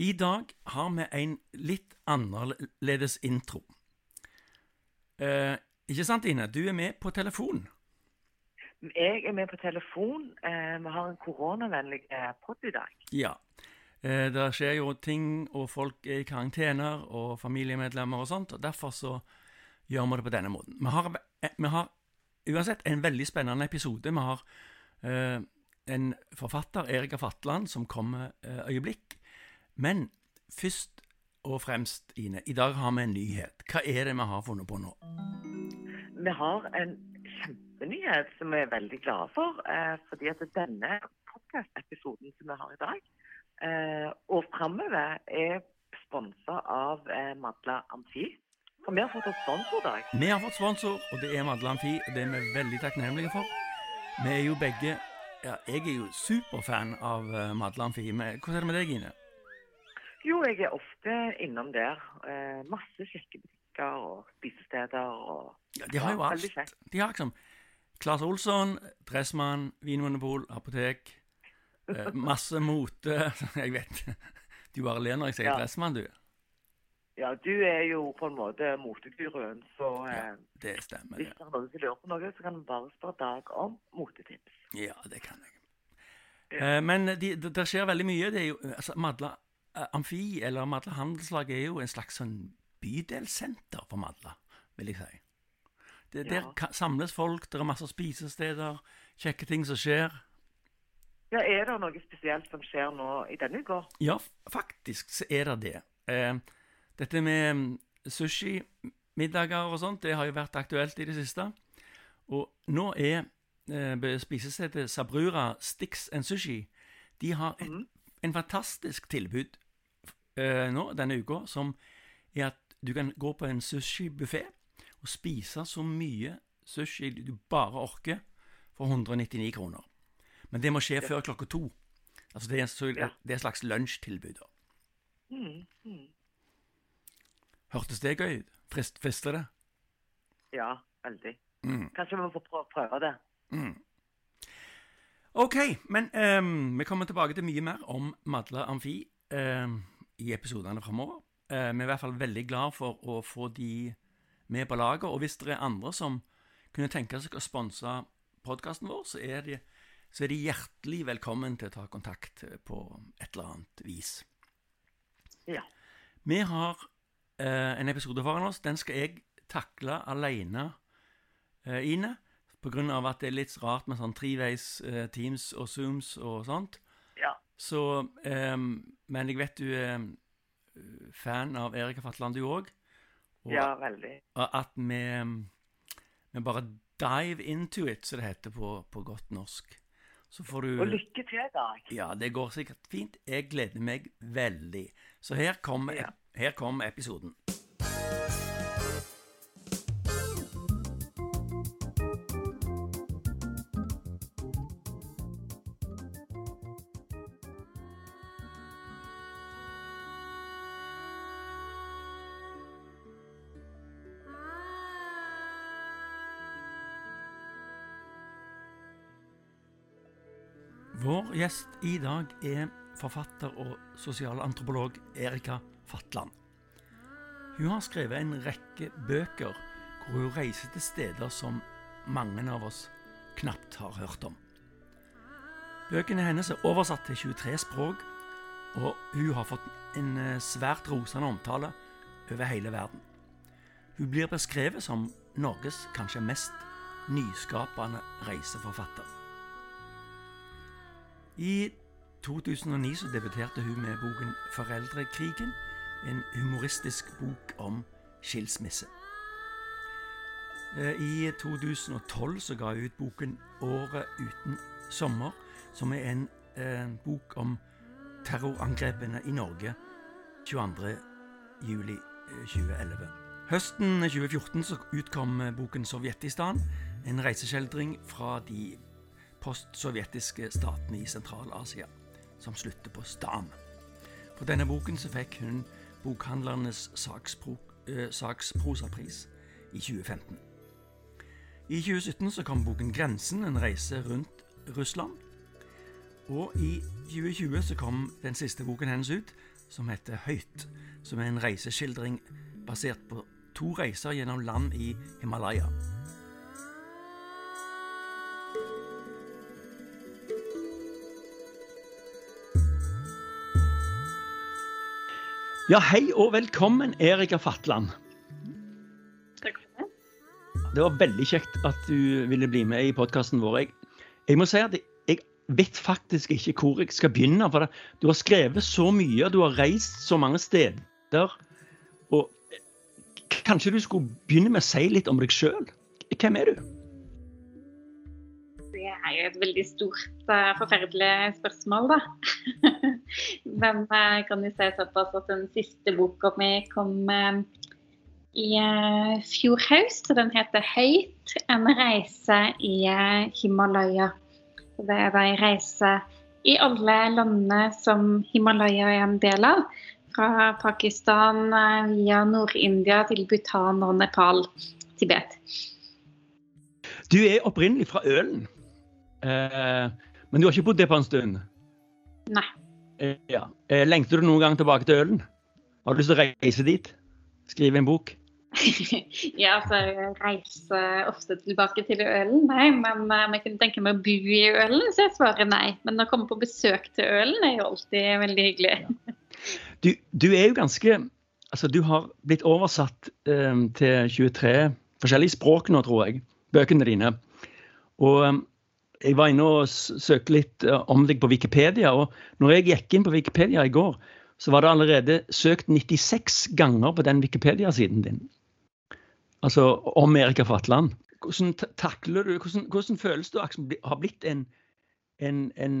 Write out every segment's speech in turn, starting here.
I dag har vi en litt annerledes intro. Eh, ikke sant, Ine? Du er med på telefon. Jeg er med på telefon. Eh, vi har en koronavennlig pod i dag. Ja. Eh, det skjer jo ting, og folk er i karantener, og familiemedlemmer og sånt, og derfor så gjør vi det på denne måten. Vi har, eh, vi har uansett en veldig spennende episode. Vi har eh, en forfatter, Erika Fatland, som kommer eh, øyeblikk. Men først og fremst, Ine, i dag har vi en nyhet. Hva er det vi har funnet på nå? Vi har en kjempenyhet som vi er veldig glade for. Eh, fordi at denne podcast-episoden som vi har i dag, eh, og framover, er sponsa av eh, Madla Amfi. For vi har fått et dag. Vi har fått sponsor, og det er Madla Amfi. og Det er vi veldig takknemlige for. Vi er jo begge ja, Jeg er jo superfan av uh, Madla Amfi. Hvordan er det med deg, Ine? Jo, jeg er ofte innom der. Eh, masse kjekke butikker og spisesteder og Ja, de har jo alt. kjekt. De har liksom Claes Olsson, Dressmann, Vinmonopol, apotek. eh, masse mote. Jeg vet Du bare ler når jeg sier Ja. Dressmann, du. Ja, du er jo på en måte moteguruen, så eh, Ja, det stemmer. hvis det. er noen som lurer på noe, så kan du bare spørre Dag om motetips. Ja, det kan jeg. Eh, men de, det, det skjer veldig mye. Det er jo, altså, Madla eh, Amfi, eller Madla Handelslag, er jo en slags sånn bydelsenter for Madla, vil jeg si. Det, Ja. Der samles folk, det er masse spisesteder, kjekke ting som skjer. Ja, Er det noe spesielt som skjer nå i denne uka? Ja, faktisk så er det det. Eh, dette med sushimiddager sushi, middager og sånt, det har jo vært aktuelt i det siste. Og nå er eh, spisestedet Sabrura Stix and Sushi De har et, en fantastisk tilbud eh, nå denne uka, som er at du kan gå på en sushibuffé og spise så mye sushi du bare orker for 199 kroner. Men det må skje før klokka to. Altså det er, så, Ja. det er et slags lunsjtilbud. Mm, mm. Hørtes det gøy ut? Frist, frister det? Ja, veldig. Mm. Kanskje vi må prøve, prøve det. Ok, men um, vi kommer tilbake til mye mer om Madla Amfi ehm, i episodene framover. Eh, vi er i hvert fall veldig glad for å få de med på laget. Og hvis det er andre som kunne tenke seg å sponse podkasten vår, så er, de, så er de hjertelig velkommen til å ta kontakt på et eller annet vis. Ja. Vi har eh, en episode foran oss. Den skal jeg takle alene, eh, Ine. Av at det er litt rart med sånn treveis eh, Teams og Zooms og sånt. Så eh, Men jeg vet du er eh, fan av Erika Fatland, du òg. Og Ja, veldig. at vi, vi bare dive into it, som det heter på, på godt norsk. Så får du Og lykke til, Dag. ja, det går sikkert fint. Jeg gleder meg veldig. Så her kommer, Ja. her kommer episoden. I dag er forfatter og sosialantropolog Erika Fatland. Hun har skrevet en rekke bøker hvor hun reiser til steder som mange av oss knapt har hørt om. Bøkene hennes er oversatt til 23 språk, og hun har fått en eh, svært rosende omtale over hele verden. Hun blir beskrevet som Norges kanskje mest nyskapende reiseforfatter. I 2009 så debuterte hun med boken 'Foreldrekrigen', en humoristisk bok om skilsmisse. Eh, I 2012 så ga hun ut boken 'Året uten sommer', som er en eh, bok om terrorangrepene i Norge 22. juli eh, 2011. Høsten 2014 så utkom eh, boken 'Sovjetistan', en reiseskildring fra de postsovjetiske statene i Sentral-Asia, som slutter på stan. For denne boken så fikk hun Bokhandlernes sakspro, eh, saksprosapris i 2015. I 2017 så kom boken 'Grensen en reise rundt Russland'. Og i 2020 så kom den siste boken hennes ut, som heter Høyt, som er en reiseskildring basert på to reiser gjennom land i Himalaya. Ja, hei og velkommen, Erika Fatland. Takk for det. Det var veldig kjekt at du ville bli med i podkasten vår. Jeg, jeg, må si at jeg vet faktisk ikke hvor jeg skal begynne. For det, du har skrevet så mye, du har reist så mange steder. Og kanskje du skulle begynne med å si litt om deg sjøl? Hvem er du? Er jo et veldig stort, uh, forferdelig spørsmål, da. Men kan vi si såpass at den siste boka mi kom uh, i fjor høst. Den heter 'Høyt en reise i Himalaya'. Det er ei reise i alle landene som Himalaya er en del av. Fra Pakistan via Nord-India til Bhutan og Nepal, Tibet. Du er opprinnelig fra Ølen. Eh, men du har ikke bodd der på en stund? Nei. Eh, ja. eh, lengter du noen gang tilbake til Ølen? Har du lyst til å reise dit? Skrive en bok? ja, altså jeg reiser ofte tilbake til Ølen, nei. Men om jeg kunne tenke meg å bo i Ølen, så jeg svarer nei. Men å komme på besøk til Ølen er jo alltid veldig hyggelig. Ja. Du, du, er jo ganske Altså, du har blitt oversatt um, til 23 forskjellige språk nå, tror jeg. Bøkene dine. Og um, jeg var inne og søkte litt uh, om deg på Wikipedia. og når jeg gikk inn på Wikipedia i går, så var det allerede søkt 96 ganger på den Wikipedia-siden din. Altså om Erika Fatland. Hvordan takler du, hvordan, hvordan føles det å ha blitt en, en, en,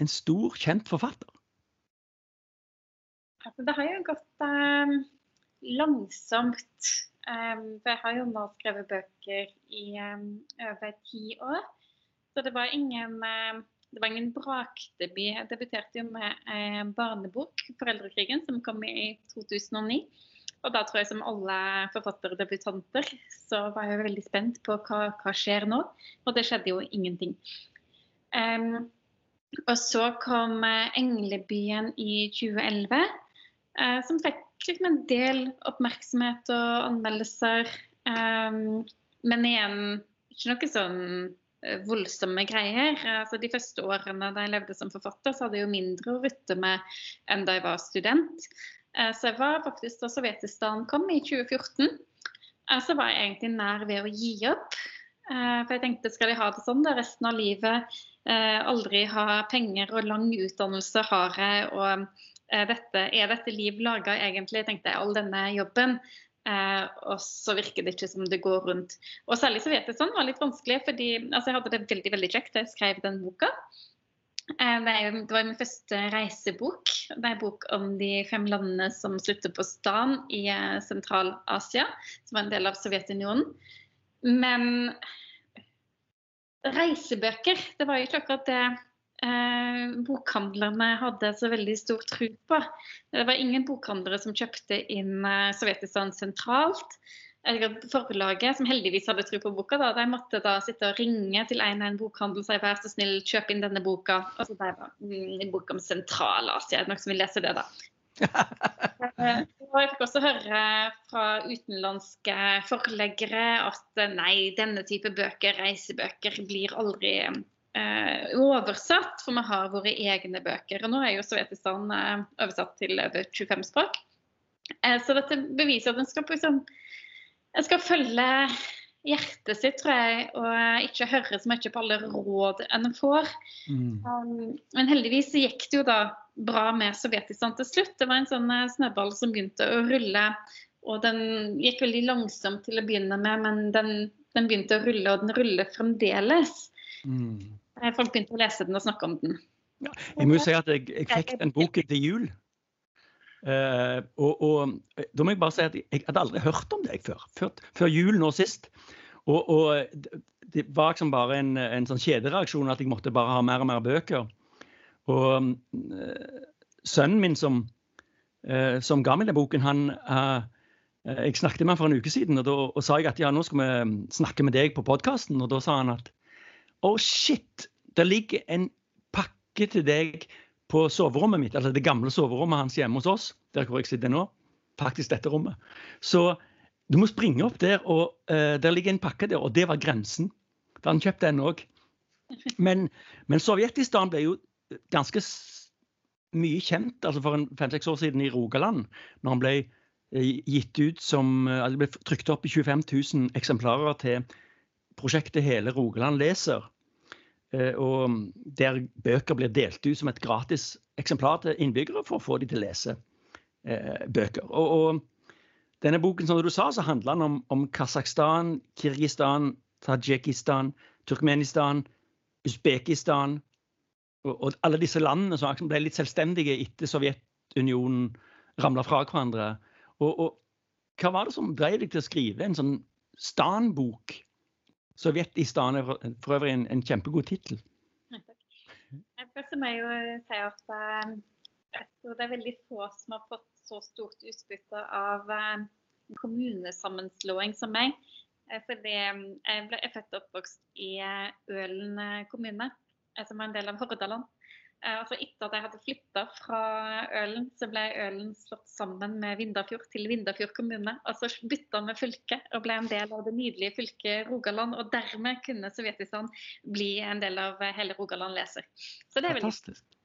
en, stor, kjent forfatter? Altså, det har jo gått um, langsomt. Um, for jeg har jo nå skrevet bøker i um, over ti år. Så det var ingen, uh, det var ingen brakdebut. Jeg debuterte jo med uh, barnebok, 'Foreldrekrigen', som kom i 2009. Og da tror jeg som alle forfatterdebutanter, så var jeg veldig spent på hva, hva skjer nå. Og det skjedde jo ingenting. Um, og så kom uh, 'Englebyen' i 2011, eh, som fikk liksom en del oppmerksomhet og anmeldelser. Um, men igjen ikke noe sånn voldsomme greier. Altså, de første årene da jeg levde som forfatter, så hadde jeg jo mindre å rutte med enn da jeg var student. Eh, så jeg var faktisk da Sovjetistan kom i 2014, eh, så var jeg egentlig nær ved å gi opp. Eh, for jeg tenkte skal jeg ha det sånn da resten av livet, aldri ha penger og lang utdannelse har jeg, og dette, er dette liv laga egentlig, tenkte jeg, all denne jobben. Eh, og så virker det ikke som det går rundt. Og særlig Sovjetistan var litt vanskelig, fordi altså, jeg hadde det veldig veldig kjekt da jeg skrev den boka. Eh, det var min første reisebok. Det er en bok om de fem landene som slutter på stan i eh, Sentral-Asia, som var en del av Sovjetunionen. Men reisebøker, det var jo ikke akkurat det eh, bokhandlerne hadde så veldig stor tro på. Det var ingen bokhandlere som kjøpte inn eh, Sovjetistan sentralt forlaget, som heldigvis hadde tro på boka, da, de måtte da sitte og ringe til en og en bokhandel og si vær så snill, kjøp inn denne boka. Og så de var mm, bok om Sentral-Asia. Er det noen som vil lese det, da? Eh, og jeg fikk også høre fra utenlandske forleggere at eh, nei, denne type bøker, reisebøker, blir aldri eh, oversatt, for vi har våre egne bøker. Og nå er jo Sovjetistan eh, oversatt til over 25 språk. Eh, så dette beviser at en skal liksom skal følge hjertet sitt, tror jeg, og ikke høre så mye på alle råd en får. Mm. Um, men heldigvis gikk det jo da bra med Sovjetistan til slutt. Det var en sånn eh, snøball som begynte å rulle. Og den gikk veldig langsomt til å begynne med, men den, den begynte å rulle, og den ruller fremdeles. Mm. Eh, folk begynte å lese den og snakke om den. Ja, jeg må jo si at jeg, jeg fikk den boken til jul. Uh, og, og, da må jeg bare si at jeg hadde aldri hørt om deg før. Før, før jul nå sist. Og, og, det var liksom bare en, en sånn kjedereaksjon at jeg måtte bare ha mer og mer bøker. Og uh, sønnen min som, uh, som, ga meg den boken, han Jeg snakket med han for en uke siden, og da sa jeg at ja, nå skal vi snakke med deg på podkasten. Og da sa han at å, shit! Det ligger en pakke til deg på soverommet mitt, altså det gamle soverommet hans hjemme hos oss, der hvor jeg sitter nå, faktisk dette rommet. Så du må springe opp der, og uh, der ligger en pakke der, og det var grensen. Da han kjøpte den òg. Men, men Sovjetistan ble jo ganske mye kjent altså for fem-seks år siden i Rogaland, når han ble eh, gitt ut som altså Det ble trykt opp i 25 000 eksemplarer til prosjektet Hele Rogaland leser. Eh, og der bøker blir delt ut som et gratis eksemplar til innbyggere for å få dem til å lese eh, bøker. Og, og, denne boken som du sa, så handler den om, om Kasakhstan, Kirgistan, Tadsjikistan, Turkmenistan, Usbekistan og, og, alle disse landene som ble litt selvstendige etter Sovjetunionen ramla fra hverandre. Og, og, hva var det som drev deg til å skrive en sånn Stan-bok Sovjetistan er for øvrig en, en kjempegod tittel. Først må jeg jo si at eh, jeg tror det er veldig få som har fått så stort utbytte av eh, kommunesammenslåing som meg. Eh, fordi jeg ble født og oppvokst i Ølen kommune, som er en del av Hordaland. Eh, altså etter at jeg hadde flytta fra Ølen, så ble Ølen slått sammen med Vindafjord til Vindafjord kommune. Og så bytta med fylke og ble en del av det nydelige fylket Rogaland. Og dermed kunne Sovjetistan bli en del av hele Rogaland leser. Så det er veldig Fantastisk.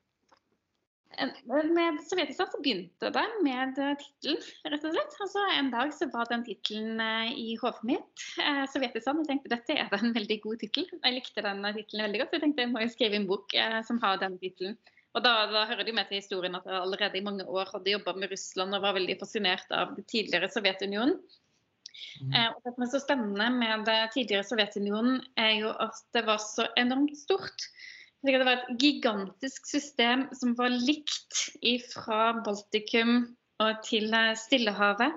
Med Sovjetistan så begynte det med tittelen, rett og slett. Altså, en dag så var den tittelen eh, i hodet mitt. Eh, Sovjetistan. Jeg tenkte dette er en veldig god tittel. Jeg likte den tittelen veldig godt. Så jeg tenkte jeg må jo skrive en bok eh, som har den tittelen. Og da, da, hører det med til historien at jeg allerede i mange år hadde jobba med Russland og var veldig fascinert av det tidligere Sovjetunionen. Mm. Eh, og det som er så spennende med det tidligere Sovjetunionen, er jo at det var så enormt stort. Det var et gigantisk system som var likt fra Baltikum og til eh, Stillehavet.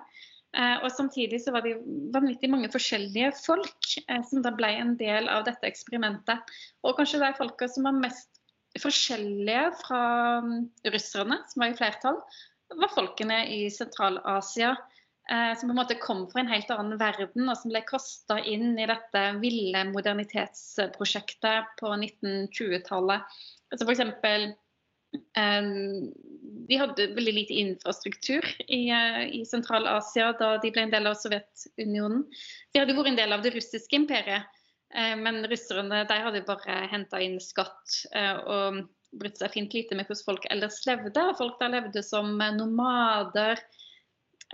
Eh, og samtidig så var det vanvittig mange forskjellige folk eh, som da ble en del av dette eksperimentet. Og kanskje de folka som var mest forskjellige fra mm, russerne, som var i flertall, var folkene i Sentral-Asia som på en måte kom fra en helt annen verden, og som ble kasta inn i dette ville modernitetsprosjektet på 1920-tallet. Altså eksempel, eh, de hadde veldig lite infrastruktur i, eh, i Sentral-Asia da de ble en del av Sovjetunionen. De hadde vært en del av det russiske imperiet, eh, men russerne de hadde bare henta inn skatt eh, og brutt seg fint lite med hvordan folk ellers levde. Folk der levde som nomader.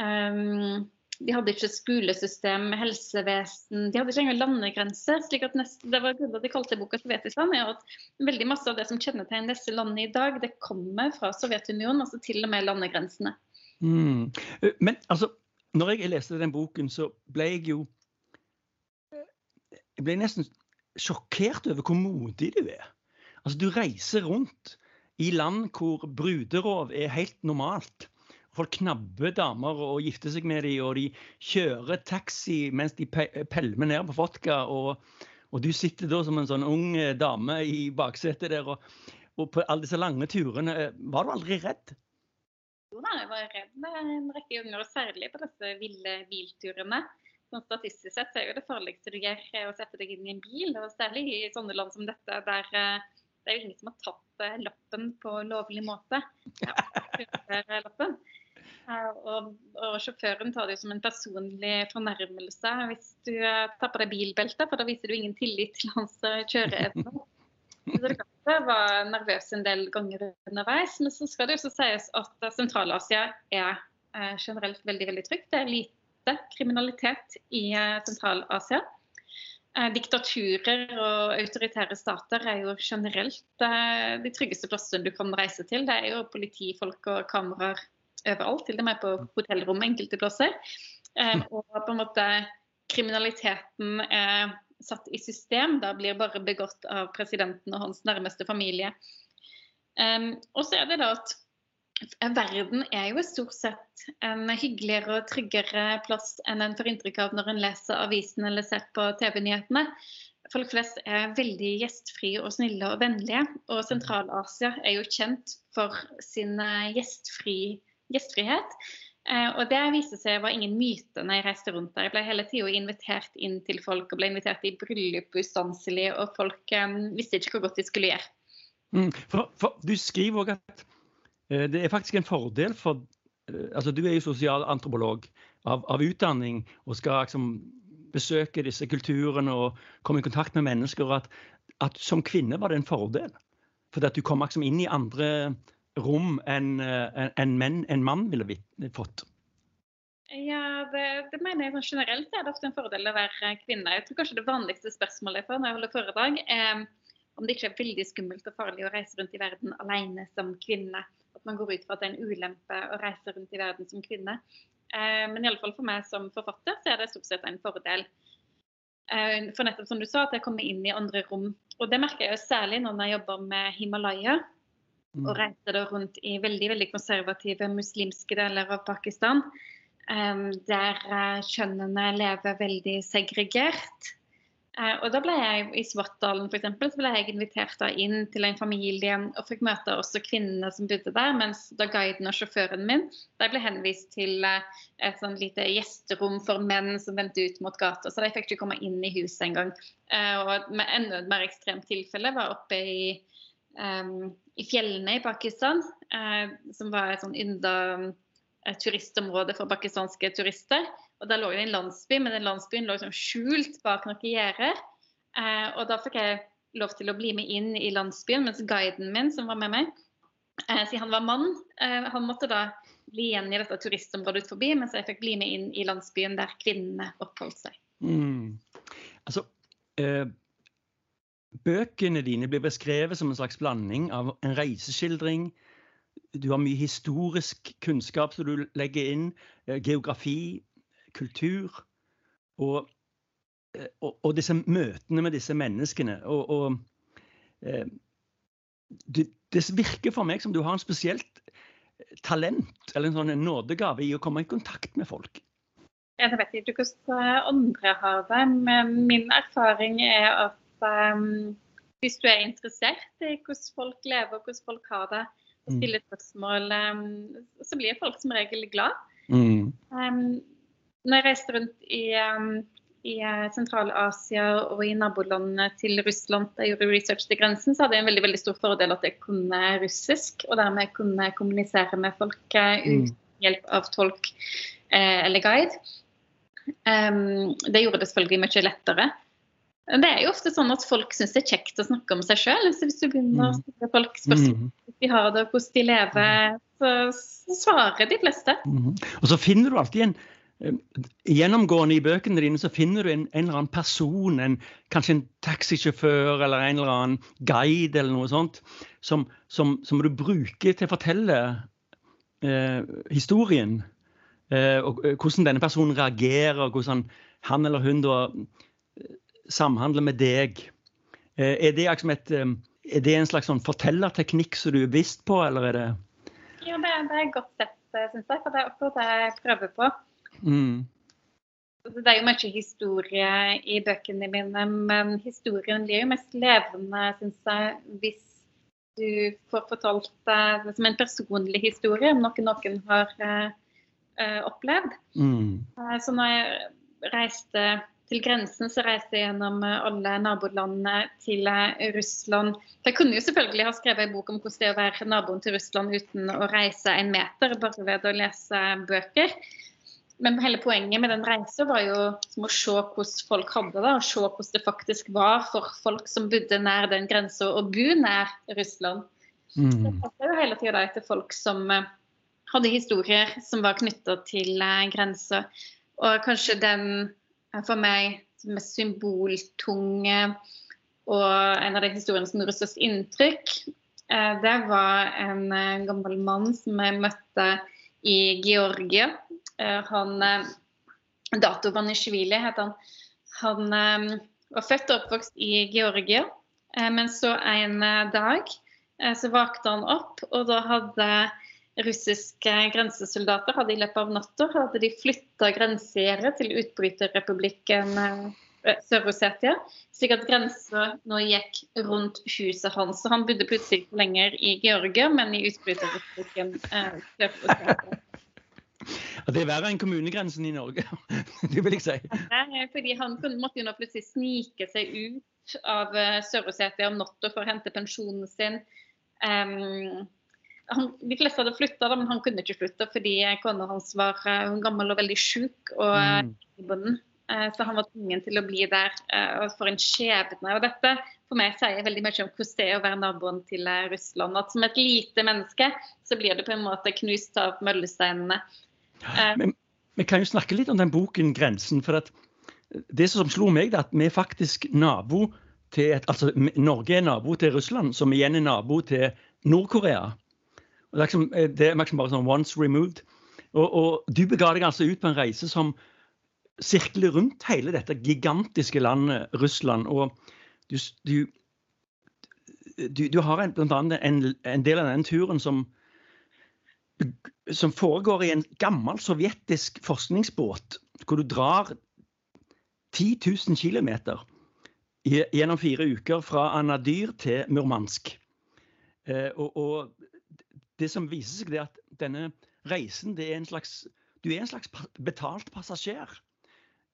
Um, de hadde ikke skolesystem, helsevesen, de hadde ikke engang landegrenser. slik at nest, det var grunnen at de kalte boka Sovjetistan, er at veldig masse av det som kjennetegner disse landene i dag, det kommer fra Sovjetunionen, altså til og med landegrensene. Mm. Men altså, når jeg leste den boken, så ble jeg jo Jeg ble nesten sjokkert over hvor modig du er. Altså, du reiser rundt i land hvor bruderov er helt normalt. Folk knabber damer og gifter seg med dem, og de kjører taxi mens de pelmer ned på vodka. Og, og, du sitter da som en sånn ung eh, dame i baksetet der. Og, og på alle disse lange turene, eh, var du aldri redd? Jo da, jeg var redd med en rekke ganger, og særlig på disse ville bilturene. Sånn statistisk sett så er jo det farligste du gjør å sette deg inn i en bil, og særlig i sånne land som dette, der eh, det er jo ingen som har tatt lappen på lovlig måte. Ja, lappen. Og, og, sjåføren tar det som en personlig fornærmelse hvis du eh, tar på deg bilbeltet, for da viser du ingen tillit til hans eh, kjøreevne. Jeg var nervøs en del ganger underveis. Men så skal det også sies at Sentral-Asia er eh, generelt veldig veldig trygt. Det er lite kriminalitet i Sentral-Asia. Diktaturer og autoritære stater er jo generelt de tryggeste plassene du kan reise til. Det er jo politifolk og kameraer overalt, til og med på hotellrom enkelte plasser. Um, og på en måte kriminaliteten er satt i system, da blir bare begått av presidenten og hans nærmeste familie. Um, og så er det da at verden er jo stort sett en hyggeligere og tryggere plass enn en får inntrykk av når en leser avisen eller ser på TV-nyhetene. Folk flest er veldig gjestfrie og snille og vennlige. Og Sentral-Asia er jo kjent for sin gjestfri gjestfrihet. Eh, og det viste seg var ingen myte når jeg reiste rundt der. Jeg ble hele tida invitert inn til folk og ble invitert i bryllup ustanselig, og folk um, visste ikke hvor godt de skulle gjøre. Mm, for, for, du skriver òg at uh, det er faktisk en fordel for altså Du er jo sosialantropolog av, av utdanning og skal liksom besøke disse kulturene og komme i kontakt med mennesker. at, at som kvinne var det en fordel. Fordi at du kom liksom inn i andre rom enn en, en, menn, en mann ville fått. Ja, det, det, mener jeg generelt er det ofte en fordel å være kvinne. Jeg tror kanskje det vanligste spørsmålet jeg får når jeg holder foredrag, er om det ikke er veldig skummelt og farlig å reise rundt i verden alene som kvinne. At man går ut fra at det er en ulempe å reise rundt i verden som kvinne. Eh, men i alle fall for meg som forfatter så er det stort sett en fordel. Eh, for nettopp som du sa, at jeg kommer inn i andre rom. Og det merker jeg jo særlig når jeg jobber med Himalaya. Og reiste da rundt i veldig veldig konservative muslimske deler av Pakistan. Der uh, kjønnene lever veldig segregert. Uh, og da ble jeg I Svartdalen for eksempel, så ble jeg invitert inn til en familie og fikk møte også kvinnene som bodde der. Mens da guiden og sjåføren min de ble henvist til uh, et sånn lite gjesterom for menn som vendte ut mot gata. Så de fikk ikke komme inn i huset engang. Og med enda mer ekstremt tilfelle var oppe i, um, i fjellene i Pakistan, som var et sånn ynda et turistområde for pakistanske turister. Og Der lå det en landsby, men den landsbyen lå liksom skjult bak noen gjerder. Eh, og da fikk jeg lov til å bli med inn i landsbyen, mens guiden min som var med meg, siden han var mann, han måtte da bli igjen i dette turistområdet ut forbi, mens jeg fikk bli med inn i landsbyen der kvinnene oppholdt seg. Mm. Altså, bøkene dine blir beskrevet som en slags blanding av en reiseskildring, du har mye historisk kunnskap som du legger inn. Eh, geografi, kultur. Og, eh, og, og disse møtene med disse menneskene. Og, eh, det, det, virker for meg som du har en spesielt talent eller en sånn nådegave i å komme i kontakt med folk. Jeg vet ikke hvordan andre har det, men min erfaring er at um, hvis du er interessert i hvordan folk lever og hvordan folk har det, og stiller stille spørsmål, um, så blir folk som regel glad. Mm. Um, når jeg reiste rundt i, i uh, Sentral-Asia og i nabolandene til Russland da jeg gjorde research til grensen, så hadde jeg en veldig, veldig stor fordel at jeg kunne russisk, og dermed kunne kommunisere med folk uten mm. hjelp av tolk uh, eller guide. Um, det gjorde det selvfølgelig mye lettere. Det er jo ofte sånn at folk syns det er kjekt å snakke om seg sjøl. Hvis du begynner å mm. stille folk spørsmål om hvordan de har det, hvordan de lever, så, svarer de fleste. Mm. Og så finner du alltid en eh, Gjennomgående i bøkene dine så finner du en, en eller annen person, en, kanskje en taxisjåfør eller en eller annen guide eller noe sånt, som, som, som du bruker til å fortelle eh, historien. Eh, og og, hvordan denne personen reagerer, hvordan han eller hun da samhandle med deg. Eh, er det, et, eh, er det en slags sånn fortellerteknikk som du er bevisst på, eller er det Ja, det, det er godt sett, eh, syns jeg. For det er akkurat det jeg prøver på. Mm. Det er jo mye historie i bøkene mine, men historien blir jo mest levende, syns jeg, hvis du får fortalt det som en personlig historie noe noen har opplevd. Mm. Så når jeg reiste til grensen så reiste jeg gjennom eh, alle nabolandene til eh, Russland. Jeg kunne jo selvfølgelig ha skrevet en bok om hvordan det er å være naboen til Russland uten å reise en meter, bare ved å lese bøker. Men hele poenget med den reisen var jo som å se hvordan folk hadde det, og se hvordan det faktisk var for folk som bodde nær den grensa, å bo nær Russland. Mm. Jeg jo hele tida etter folk som eh, hadde historier som var knytta til grensa. Og kanskje den for meg mest symboltunge og en av de historiene som gjorde størst inntrykk, eh, det var en eh, gammel mann som jeg møtte i Georgia. Eh, han Dato Banishvili het han. Han var født og oppvokst i Georgia, men så en dag så vakte han opp, og da hadde russiske grensesoldater hadde i løpet av natta hadde de flytta grensegjerdet til utbryterrepublikken eh, Sør-Ossetia, slik at grensa nå gikk rundt huset hans. Så han bodde plutselig ikke lenger i Georgia, men i utbryterrepublikken eh, Sør-Ossetia. Det er verre enn kommunegrensen i Norge, det vil jeg si. Fordi han måtte jo nå plutselig snike seg ut av uh, Sør-Ossetia om natta for å hente pensjonen sin. Um, han, de fleste hadde flytta, men han kunne ikke flytte fordi kona hans var uh, gammel og veldig sjuk. Og, mm. uh, så han var tvungen til å bli der for en skjebne. Og dette for meg sier veldig mye om hvordan det er å være naboen til Russland. At som et lite menneske så blir det på en måte knust av møllesteinene. Men, vi kan jo snakke litt om den boken 'Grensen'. for det som slo meg, er at vi er faktisk nabo til et, altså Norge er nabo til Russland, som igjen er nabo til Nord-Korea. Det er, liksom, eh, det er liksom bare sånn once removed. Og, og, du bega deg altså ut på en reise som sirkler rundt hele dette gigantiske landet Russland. Og du, du, du, du har en, blant annet en, en, del av den turen som, som foregår i en gammel sovjetisk forskningsbåt, hvor du drar 10 000 km gjennom fire uker fra Anadyr til Murmansk. Eh, og, og, det som viser seg, er at denne reisen det er slags Du er en slags betalt passasjer.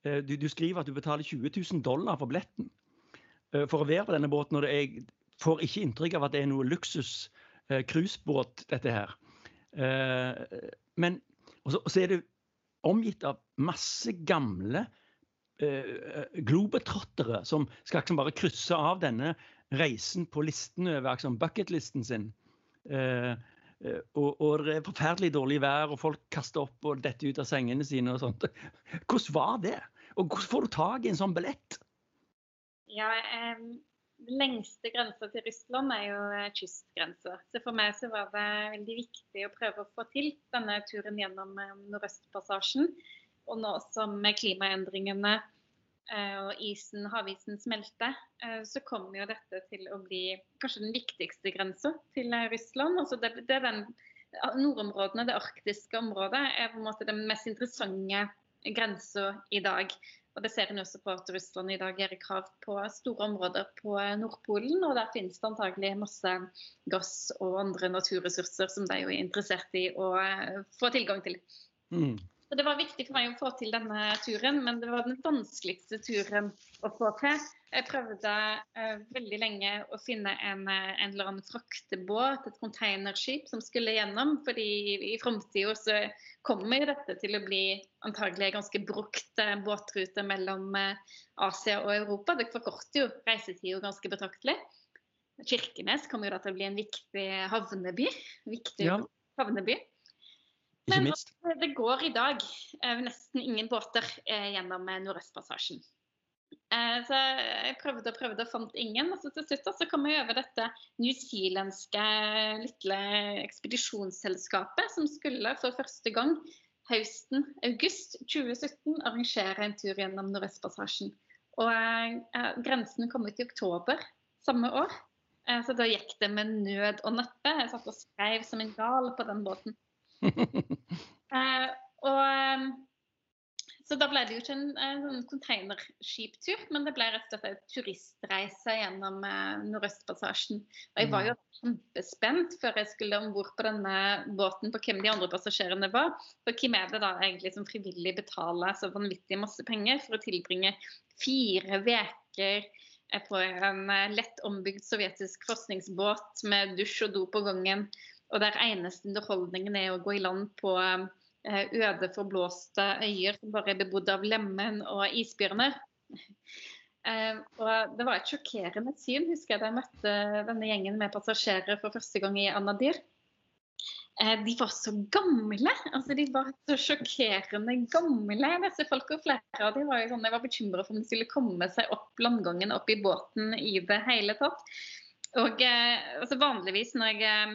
Eh, du, du skriver at du betaler 20 000 dollar for billetten eh, for å være på denne båten. Og jeg får ikke inntrykk av at det er noe luksus cruisebåt, dette her. Men og så, er det omgitt av masse gamle globetrottere som skal liksom bare krysse av denne reisen på listen over liksom bucketlisten sin. Eh, og, og, det er forferdelig dårlig vær, og folk kaster opp og detter ut av sengene sine og sånt. Hvordan var det? Og hvordan får du tak i en sånn billett? Ja, eh, lengste grensa til Russland er jo eh, kystgrensa. Så for meg så var det veldig viktig å prøve å få til denne turen gjennom Nordøstpassasjen. Og nå som med klimaendringene Eh, og isen, havisen smelter, eh, så kommer jo dette til å bli kanskje den viktigste grensa til eh, Russland. Altså det, det er den, nordområdene, det arktiske området, er på en måte den mest interessante grensa i dag. Og Det ser en også på at Russland i dag gjør krav på store områder på Nordpolen. Og der finnes det antagelig masse gass og andre naturressurser som de er interessert i å få tilgang til. Mm. Så Det var viktig for meg å få til denne turen, men det var den vanskeligste turen å få til. Jeg prøvde uh, veldig lenge å finne en, eh, en, eller annen fraktebåt, et containerskip, som skulle gjennom. fordi i, framtida så kommer dette til å bli antagelig en ganske brukt uh, båtrute mellom uh, Asia og Europa. Det forkorter jo reisetida ganske betraktelig. Kirkenes kommer jo da til å bli en viktig havneby. Viktig ja. havneby. Men det går i dag eh, nesten ingen båter eh, gjennom eh, Nordøstpassasjen. Så jeg prøvde og prøvde og fant ingen. Og så til slutt så kom jeg over dette newzealandske lille ekspedisjonsselskapet som skulle for første gang høsten august 2017 arrangere en tur gjennom Nordøstpassasjen. Og eh, grensen kom ut i oktober samme år. Eh, så da gikk det med nød og neppe. Jeg satt og skrev som en gal på den båten. eh, og, ehm, så da ble det jo ikke en, en sånn containerskiptur, men det ble rett og slett en turistreise gjennom eh, Nordøstpassasjen. Og jeg var jo mm. kjempespent før jeg skulle om bord på denne båten på hvem de andre passasjerene var. For hvem er det da egentlig som frivillig betaler så vanvittig masse penger for å tilbringe fire uker eh, på en eh, lett ombygd sovjetisk forskningsbåt med dusj og do på gangen og der eneste underholdningen er å gå i land på eh, øde, forblåste øyer som bare er bebodd av lemen og isbjørner. Eh, og det var et sjokkerende syn, husker jeg da jeg møtte denne gjengen med passasjerer for første gang i Anadir. Eh, de var så gamle! altså De var så sjokkerende gamle, disse folka. Flere av dem var jo sånn, jeg var bekymra for om de skulle komme seg opp landgangen, opp i båten i det hele tatt. Og altså Vanligvis når jeg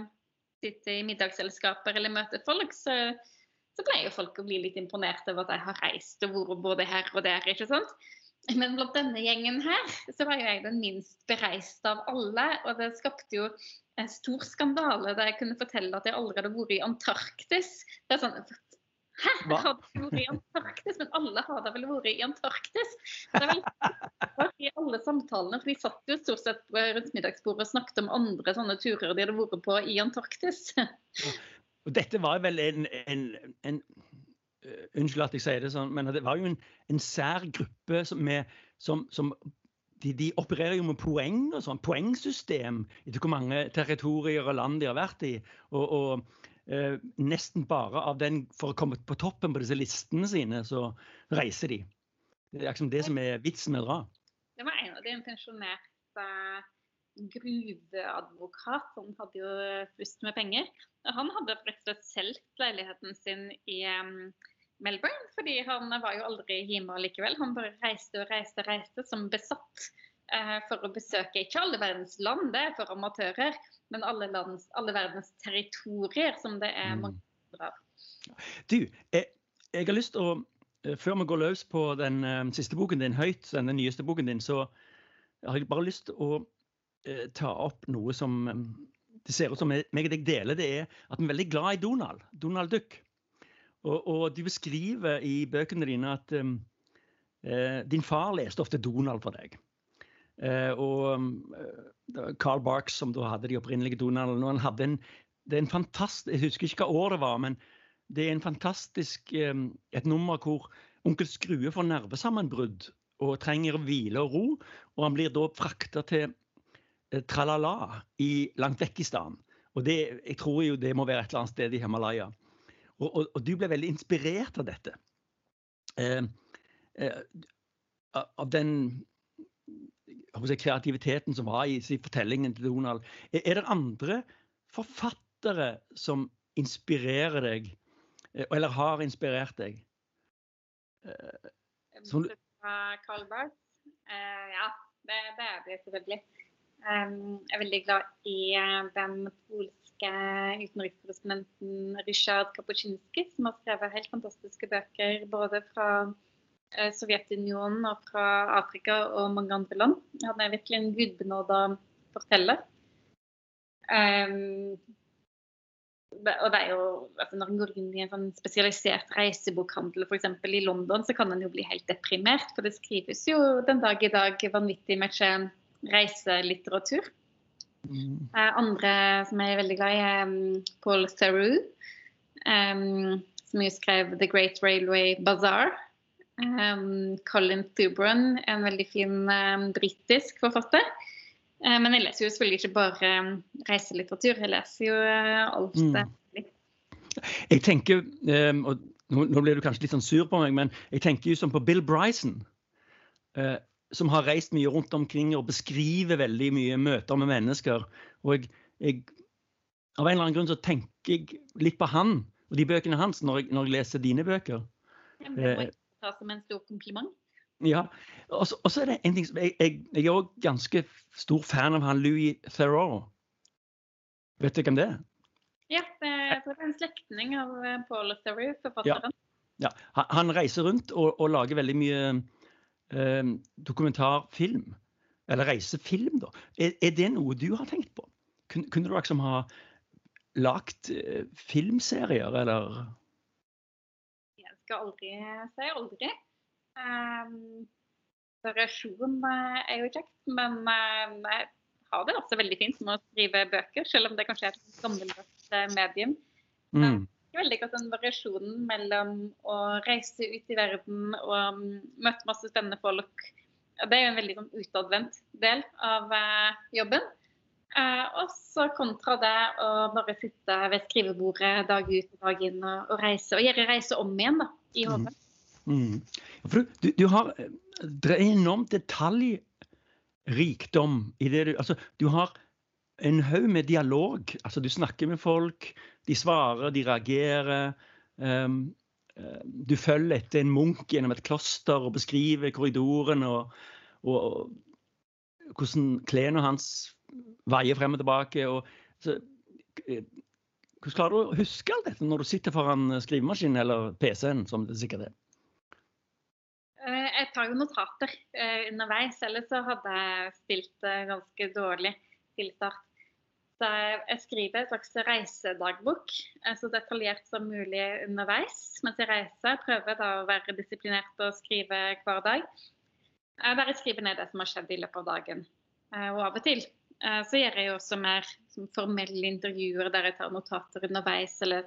sitter i middagsselskaper eller møte folk, så, så pleier folk å bli litt imponert over at jeg har reist og vært både her og der. ikke sant? Men blant denne gjengen her, så var jo jeg den minst bereiste av alle. Og det skapte jo en stor skandale da jeg kunne fortelle at jeg allerede har vært i Antarktis. Det er sånn, Hæ? Hva? Har du vært i Antarktis? Men alle har da vel vært i Antarktis? Det er vel i alle samtalene, for De satt jo stort sett rundt middagsbordet og snakket om andre sånne turer de hadde vært på i Antarktis. Og dette var vel en, en, en uh, Unnskyld at jeg sier det sånn, men det var jo en, en sær gruppe som, med, som, som de, de, opererer jo med poeng og sånn, poengsystem etter hvor mange territorier og land de har vært i. Og, og eh, nesten bare av den, for å komme på toppen på disse listene sine, så reiser de. Det er liksom det som er vitsen med å dra. Det var en av de pensjonerte gruveadvokat. som hadde jo flust med penger. Han hadde slett solgt leiligheten sin i Melbourne, fordi han var jo aldri hjemme likevel. Han bare reiste og reiste og reiste som besatt uh, for å besøke ikke alle verdens land, det er for amatører, men alle, lands, alle verdens territorier, som det er mm. mange av. Du, jeg, jeg, har lyst til å eh, Før vi går løs på den uh, siste boken din, Høyt, den nyeste boken din, så har jeg bare lyst til å uh, ta opp noe som det ser ut som meg og deg deler, det er at vi er veldig glad i Donald. Donald Duck. Og, og du beskriver i bøkene dine at um, eh, din far leste ofte Donald for deg. Eh, og Carl Barks, som da hadde de opprinnelige Donald, han hadde en, det er en fantastisk, Jeg husker ikke hva år det var, men det er en fantastisk um, et nummer hvor onkel Skrue får nervesammenbrudd og trenger hvile og ro. Og han blir da frakta til eh, Tralala i, langt vekk i staden. Og det, jeg tror jo det må være et eller annet sted i Himalaya. Og, og, og du ble veldig inspirert av dette. Eh, eh, av den kreativiteten som var i, fortellingen til Donald. Er, det andre forfattere som inspirerer deg, eh, eller har inspirert deg? Eh, som, Carl Barth? Uh, ja, det, det, er det selvfølgelig. Um, jeg er veldig glad i den polske utenrikskorrespondenten Ryszard Kapuczynski, som har skrevet helt fantastiske bøker både fra eh, Sovjetunionen og fra Afrika og mange andre land. Han er virkelig en gudbenåda forteller. Um, og det er jo, altså Når en går inn i en sånn spesialisert reisebokhandel f.eks. i London, så kan en jo bli helt deprimert. For det skrives jo den dag i dag vanvittig mye reiselitteratur. Mm. Uh, andre som jeg er veldig glad i, er um, Paul Theroux, um, som jo skrev 'The Great Railway Bazaar'. Um, Colin Thubron, en veldig fin um, britisk forfatter. Uh, men jeg leser jo selvfølgelig ikke bare um, reiselitteratur, jeg leser jo uh, alt det. Mm. Jeg tenker, og nå blir du kanskje litt sånn sur på meg, men jeg tenker jo som på Bill Bryson. Uh, som har reist mye rundt omkring og beskriver veldig mye møter med mennesker. Og jeg, jeg, av en eller annen grunn så tenker jeg litt på han og de bøkene hans når jeg, når jeg leser dine bøker. Ja, det ta som en stor kompliment. Ja. Og så er det en ting som Jeg, jeg, jeg er òg ganske stor fan av han Louis Theroux. Vet du hvem det er? Ja, det er en slektning av eh, Paul Theroux, forfatteren. Ja. ja. Han reiser rundt og, og lager veldig mye eh, dokumentarfilm, eller reisefilm, da. Er, er, det noe du har tenkt på? Kun, kunne du liksom ha lagd eh, filmserier, eller? Jeg skal aldri si aldri. Um, variasjon eh, er jo kjekt, men uh, jeg har det også veldig fint med å skrive bøker, selv om det kanskje er et gammeldags medium. Mm veldig godt den variasjonen mellom å reise ut i verden og møte masse spennende folk. Det er jo en veldig sånn, utadvendt del av uh, jobben. Uh, og så kontra det å bare sitte ved skrivebordet dag ut og dag inn og, og reise. Og gjøre reise om igjen da, i mm. hodet. Mm. Mm. Du, du, har Det er enorm detaljrikdom i det du Altså, du har en haug med dialog. Altså, du snakker med folk, de svarer, de reagerer. Um, du følger etter en munk gjennom et kloster og beskriver korridoren og, og, og hvordan klærne hans veier frem og tilbake. Og, så, eh, hvordan klarer du å huske alt dette når du sitter foran skrivemaskinen eller PC-en, som det sikkert er? Eh, jeg tar jo notater underveis, ellers så hadde jeg spilt ganske dårlig til start jeg skriver en slags reisedagbok, eh, så detaljert som mulig underveis mens jeg reiser. Prøver da å være disiplinert og skrive hver dag. Jeg bare skriver ned det som har skjedd i løpet av dagen. Eh, og av og til eh, så gjør jeg også mer formelle intervjuer der jeg tar notater underveis eller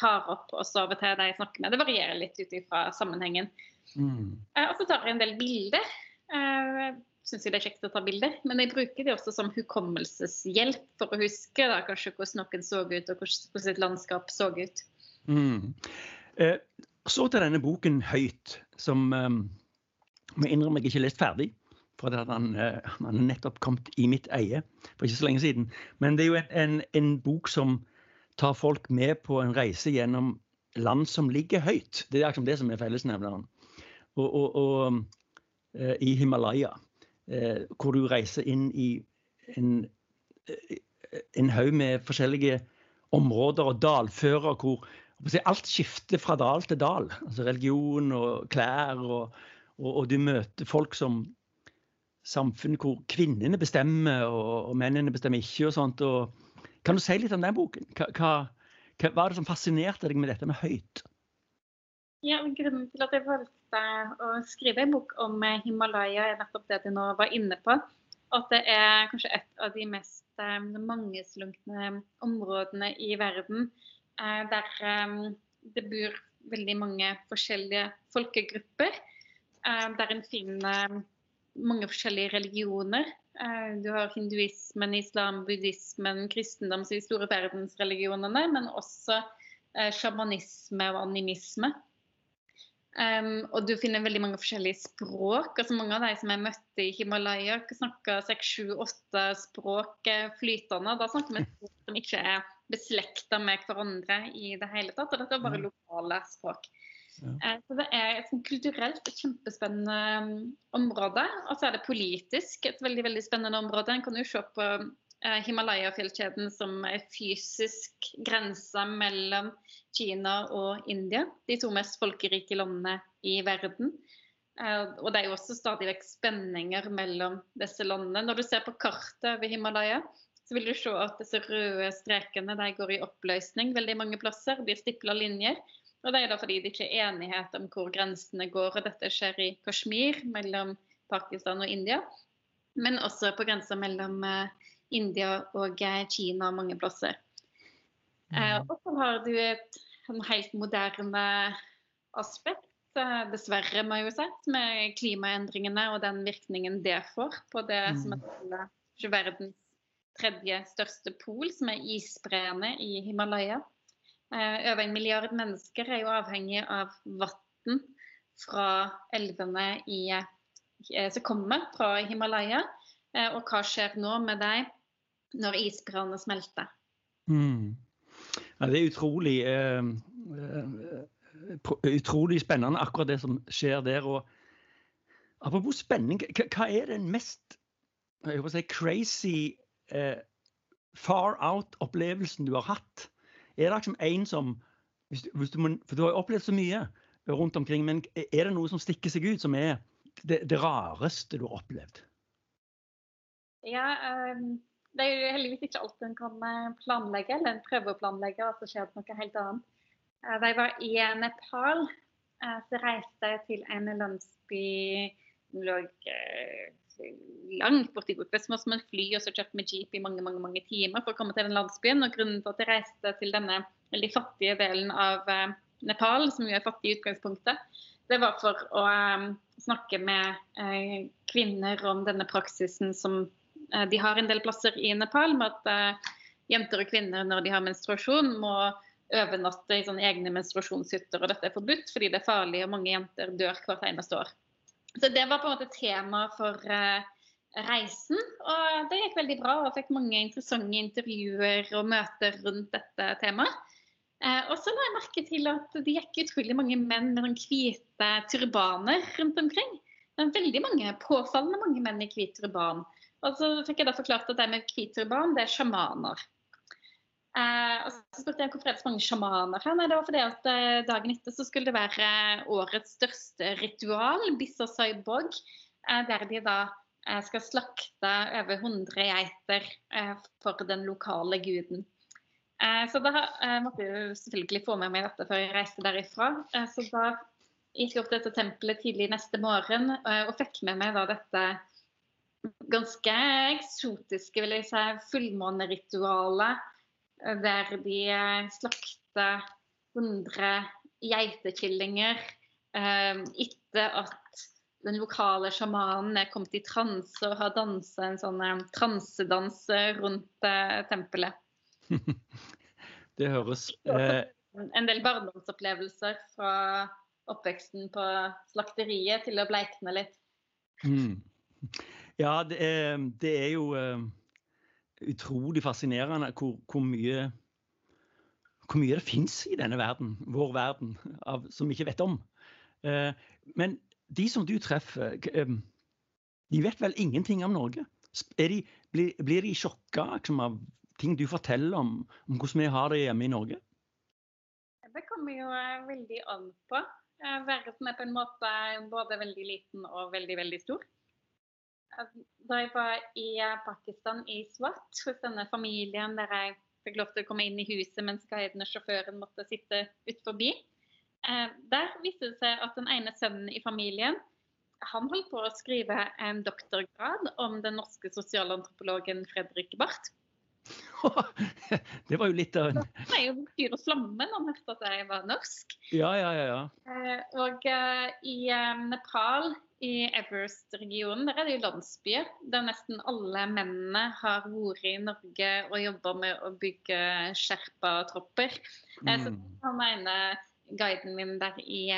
tar opp også av og til de jeg snakker med. Det varierer litt ut ifra sammenhengen. Mm. Og så tar jeg en del bilder. syns det er kjekt å ta bilder. Men jeg bruker det også som hukommelseshjelp for å huske da, kanskje hvordan noen så ut, og hvordan et landskap så ut. Mm. Eh, så til denne boken 'Høyt', som eh, må innrømme jeg ikke lest ferdig. For han, eh, han er nettopp kommet i mitt eie for ikke så lenge siden. Men det er jo en, en, en bok som tar folk med på en reise gjennom land som ligger høyt. Det er akkurat det som er fellesnevneren. Og, og, og uh, i Himalaya, uh, hvor du reiser inn i en, en haug med forskjellige områder og dalfører hvor alt skifter fra dal til dal. Altså religion og klær. Og, og, og du møter folk som samfunn hvor kvinnene bestemmer og, og mennene bestemmer ikke. og sånt. Og, kan du si litt om den boken? Hva, hva, hva var det som fascinerte deg med dette med høyt? Ja, Grunnen til at jeg valgte å skrive en bok om Himalaya, er nettopp det du nå var inne på. At det er kanskje et av de mest eh, mangeslunkne områdene i verden eh, der eh, det bor veldig mange forskjellige folkegrupper. Der en finner mange forskjellige religioner. Eh, du har hinduismen, islam, buddhismen, kristendom, så de store verdensreligionene, men også eh, sjamanisme og animisme. Um, og du finner veldig mange forskjellige språk. altså Mange av de som jeg møtte i Himalaya, snakker seks, sju, åtte språk flytende. Da snakker vi språk som ikke er beslekta med hverandre i det hele tatt. Og dette er bare lokale språk. Ja. Eh, så det er et kulturelt et kjempespennende um, område. Og så er det politisk et veldig veldig spennende område. En kan jo se på eh, Himalaya-fjellkjeden som er fysisk grense mellom Kina og India. De to mest folkerike landene i verden. Eh, og det er jo også stadig vekk spenninger mellom disse landene. Når du ser på kartet over Himalaya, så vil du se at disse røde strekene de går i oppløsning veldig mange plasser. Blir stipla linjer. Og Det er da fordi det ikke er enighet om hvor grensene går. og Dette skjer i Kashmir, mellom Pakistan og India. Men også på grensa mellom eh, India og Kina Kina mange plasser. Mm. Eh, og så har du et en helt moderne aspekt, dessverre, må jeg jo si, med klimaendringene og den virkningen det får på det mm. som er verdens tredje største pol, som er isbreene i Himalaya. Eh, over en milliard mennesker er jo avhengig av vann fra elvene i, eh, som kommer fra Himalaya. Eh, og hva skjer nå med dem når isbreene smelter? Mm. Ja, det er utrolig, uh, utrolig spennende, akkurat det som skjer der. Og apropos spenning, hva er den mest si, crazy uh, far out-opplevelsen du har hatt? Er det liksom en som hvis du, hvis du må, For du har jo opplevd så mye rundt omkring, men er det noe som stikker seg ut, som er det, det rareste du har opplevd? Ja, um, det er jo heldigvis ikke alt en kan eh, planlegge, eller en prøver å planlegge, og så skjer det noe helt annet. Uh, da jeg var i Nepal, uh, så reiste jeg til en landsby som lå langt borti som et fly og så kjørt med jeep i mange mange, mange timer for å komme til den landsbyen. Og grunnen til at jeg reiste til denne veldig fattige delen av eh, Nepal, som jo er fattig i utgangspunktet, det var for å eh, snakke med eh, kvinner om denne praksisen som de har en del plasser i Nepal, med at jenter og kvinner når de har menstruasjon, må overnatte i sånne egne menstruasjonshytter. Og dette er forbudt fordi det er farlig, og mange jenter dør hvert eneste år. Så det var på en måte tema for uh, reisen. Og det gikk veldig bra og fikk mange interessante intervjuer og møter rundt dette temaet. Uh, og så la jeg merke til at det gikk utrolig mange menn med noen hvite turbaner rundt omkring. Men veldig mange, påfallende mange menn i hvit turban. Og så fikk jeg da forklart at de med hvit turban, det er sjamaner. Eh, og så spurte jeg hvorfor er det så mange sjamaner her. Nei, det var fordi at eh, Dagen etter så skulle det være eh, årets største ritual, Bissasai eh, der de da skal slakte over 100 geiter for den lokale guden. så da måtte jeg selvfølgelig få med meg dette før jeg reiste derifra. så da gikk jeg opp til dette tempelet tidlig neste morgen og fikk med meg da dette ganske eksotiske, vil jeg si, fullmåneritualet der de eh, slakter 100 geitekillinger eh, etter at den lokale sjamanen er kommet i transe og har dansa en sånn eh, transedans rundt tempelet. det høres eh... En del barndomsopplevelser fra oppveksten på slakteriet til å bleikne litt. Mm. Ja, det er, det er jo utrolig fascinerende hvor, hvor, mye hvor mye det fins i denne verden, vår verden, av, som vi ikke vet om. Eh, men de som du treffer, uh, de vet vel ingenting om Norge? De, blir, blir, de sjokka liksom, av ting du forteller om, om, hvordan vi har det hjemme i Norge? Det kommer jo veldig an på. Verden er på en måte både veldig liten og veldig, veldig stor. Da jeg var i Pakistan, i Swat, hos denne familien der jeg fikk lov til å komme inn i huset mens guiden og sjåføren måtte sitte ut forbi, eh, der viste det seg at den ene sønnen i familien han holdt på å skrive en doktorgrad om den norske sosialantropologen Fredrik Barth. det var jo litt av en Det er jo fyr og flamme når han hørte at jeg var norsk. Ja, ja, ja. ja. Eh, og i Nepal, i Everest-regionen, der er det jo landsbyer der nesten alle mennene har vært i Norge og jobba med å bygge sherpa-tropper. Mm. Eh, så han mener guiden min der i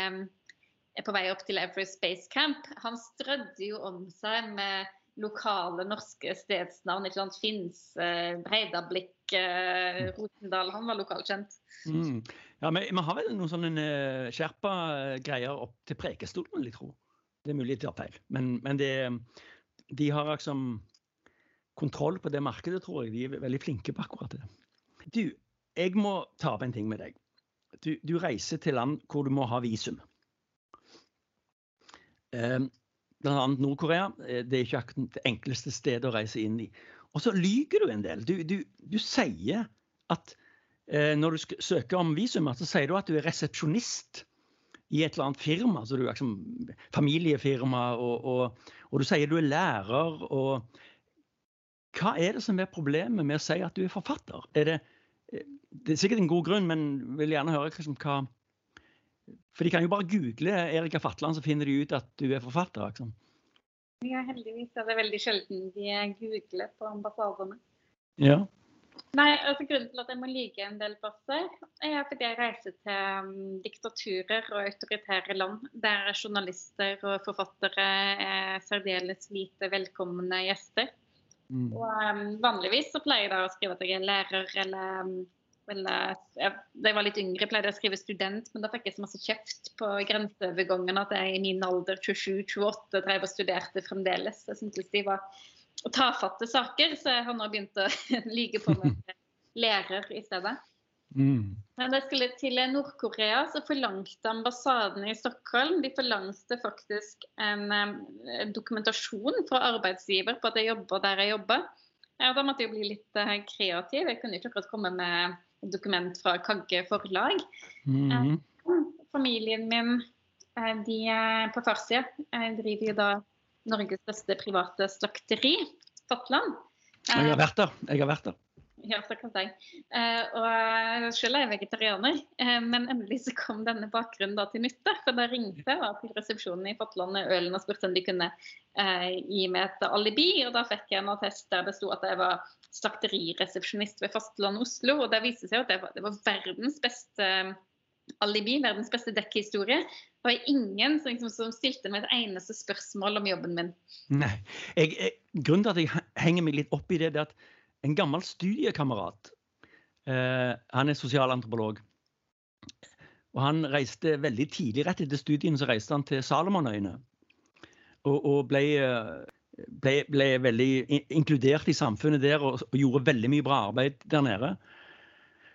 på vei opp til Everest Base Camp, han strødde jo om seg med lokale norske stedsnavn. ikke sant? Finns, eh, Breidablikk, eh, Rotendal. Han var lokalkjent. Mm. Ja, men Vi har vel noen sånne skjerpa greier opp til Prekestolen, vil jeg tro. Det er mulig de tar feil. Men, men det, de har liksom kontroll på det markedet, tror jeg. De er veldig flinke på akkurat det. Du, jeg må ta opp en ting med deg. Du, du reiser til land hvor du må ha visum. Um, annet Nord-Korea. Eh, det er ikke akkurat det enkleste stedet å reise inn i. Og så lyger du en del. Du, du, du sier at eh, når du søker om visum, så sier du at du er resepsjonist i et eller annet firma. så du er liksom Familiefirma, og, og, og, du sier du er lærer. og Hva er det som er problemet med å si at du er forfatter? Er det, det er sikkert en god grunn, men vil gjerne høre liksom, hva for de kan jo bare google Erika Fatland, så finner de ut at du er forfatter. Liksom. Ja, heldigvis er det veldig sjelden de googler på ambassadene. Ja. Nei, altså Grunnen til at jeg må lyge en del plasser, er fordi jeg reiser til um, diktaturer og autoritære land der journalister og forfattere er særdeles lite velkomne gjester. Mm. Og um, Vanligvis så pleier jeg da å skrive at jeg er lærer eller um, jeg, da jeg var litt yngre, pleide jeg å skrive student, men da fikk jeg så masse kjeft på grenseovergangen at jeg i min alder, 27-28, drev og studerte fremdeles. Jeg syntes de var tafatte saker, så jeg har nå begynt å lyge på meg lærer i stedet. Mm. Men jeg skulle til Nord-Korea, så forlangte ambassaden i Stockholm de forlangte faktisk en, en dokumentasjon fra arbeidsgiver på at jeg jobber der jeg jobber. Ja, da måtte jeg bli litt uh, kreativ. Jeg kunne ikke akkurat komme med dokument fra Kagge forlag. Mm -hmm. Familien min eh, de er på farssida driver jo da Norges største private slakteri, Fatland. Jeg har vært der. Jeg har vært der. Ja, så kan jeg. Uh, og selv er jeg vegetarianer, uh, men endelig så kom denne bakgrunnen da til nytte. For da ringte jeg til resepsjonen i Fatland Ølen og spurte om de kunne gi meg et alibi. Og da fikk jeg en attest der det sto at jeg var slakteriresepsjonist ved fastlandet Oslo. Og det viste seg at det var, det var verdens beste alibi, verdens beste dekkhistorie. Det var ingen som, liksom, som, stilte meg et eneste spørsmål om jobben min. Nei, jeg, jeg, Grunnen til at jeg henger meg litt opp i det, det er at en gammel studiekamerat eh, Han er sosialantropolog. Og han reiste veldig tidlig, rett etter studiene, så reiste han til Salomonøyene. Og, og ble eh, ble, ble, veldig inkludert i samfunnet der og, og, gjorde veldig mye bra arbeid der nede.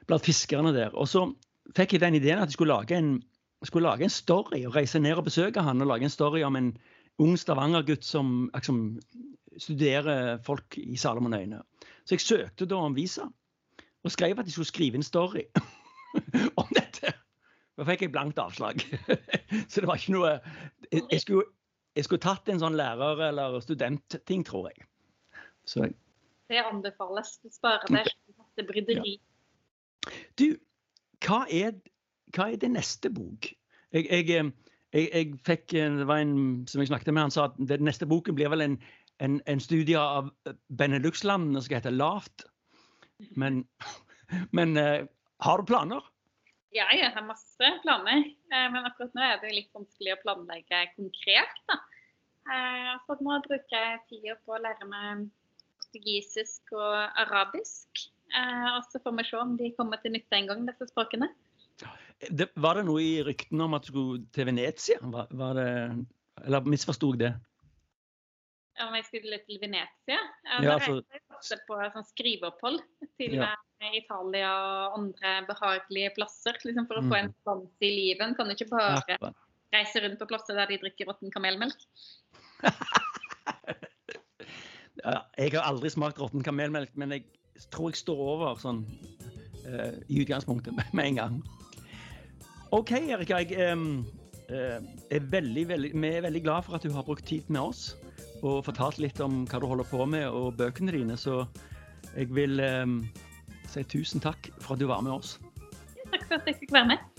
Blant fiskerne der. Og så fikk jeg den ideen at jeg skulle lage en, skulle lage en story og reise ned og besøke han og lage en story om en ung Stavanger-gutt som liksom, studerer folk i Salomonøyene. Så jeg søkte da om visa og skrev at jeg skulle skrive en story om dette. Da fikk jeg blankt avslag. så det var ikke noe jeg, jeg skulle jeg skulle tatt en sånn lærer- eller studentting, tror jeg. Så jeg. Det anbefales. Du sparer deg masse bryderi. Ja. Du, hva er, hva er det neste bok? Jeg, jeg, jeg, jeg fikk eh, Det var en som jeg snakket med, han sa at den neste boken blir vel en, en, en studie av Benelux-landene som skal hete Lavt. Men, men har du planer? Ja, jeg har masse planer. Men akkurat nå er det litt vanskelig å planlegge konkret. da. Så nå bruker jeg tida på å lære meg portugisisk og arabisk. og så får vi se om de kommer til nytte en gang, disse språkene. Det, var det noe i ryktene om at du skulle til Venezia? Var, var det, eller misforsto jeg det? Om jeg skulle til Venezia? Ja, Ja, da altså- reiste jeg på sånn skriveopphold til Ja. eh, Italia og andre behagelige plasser. Liksom for å få Mm. en dans i livet. En kan ikke bare ja. reise rundt på plasser der de drikker råtten kamelmelk. Ja, jeg har aldri smakt råtten kamelmelk, men jeg tror jeg står over sånn eh, i utgangspunktet med, med en gang. OK, Erika. Jeg eh, er veldig, veldig, vi er veldig glad for at du har brukt tid med oss og fortalt litt om hva du holder på med og bøkene dine. Så jeg vil si tusen takk for at du var med oss. Takk for at jeg fikk være med.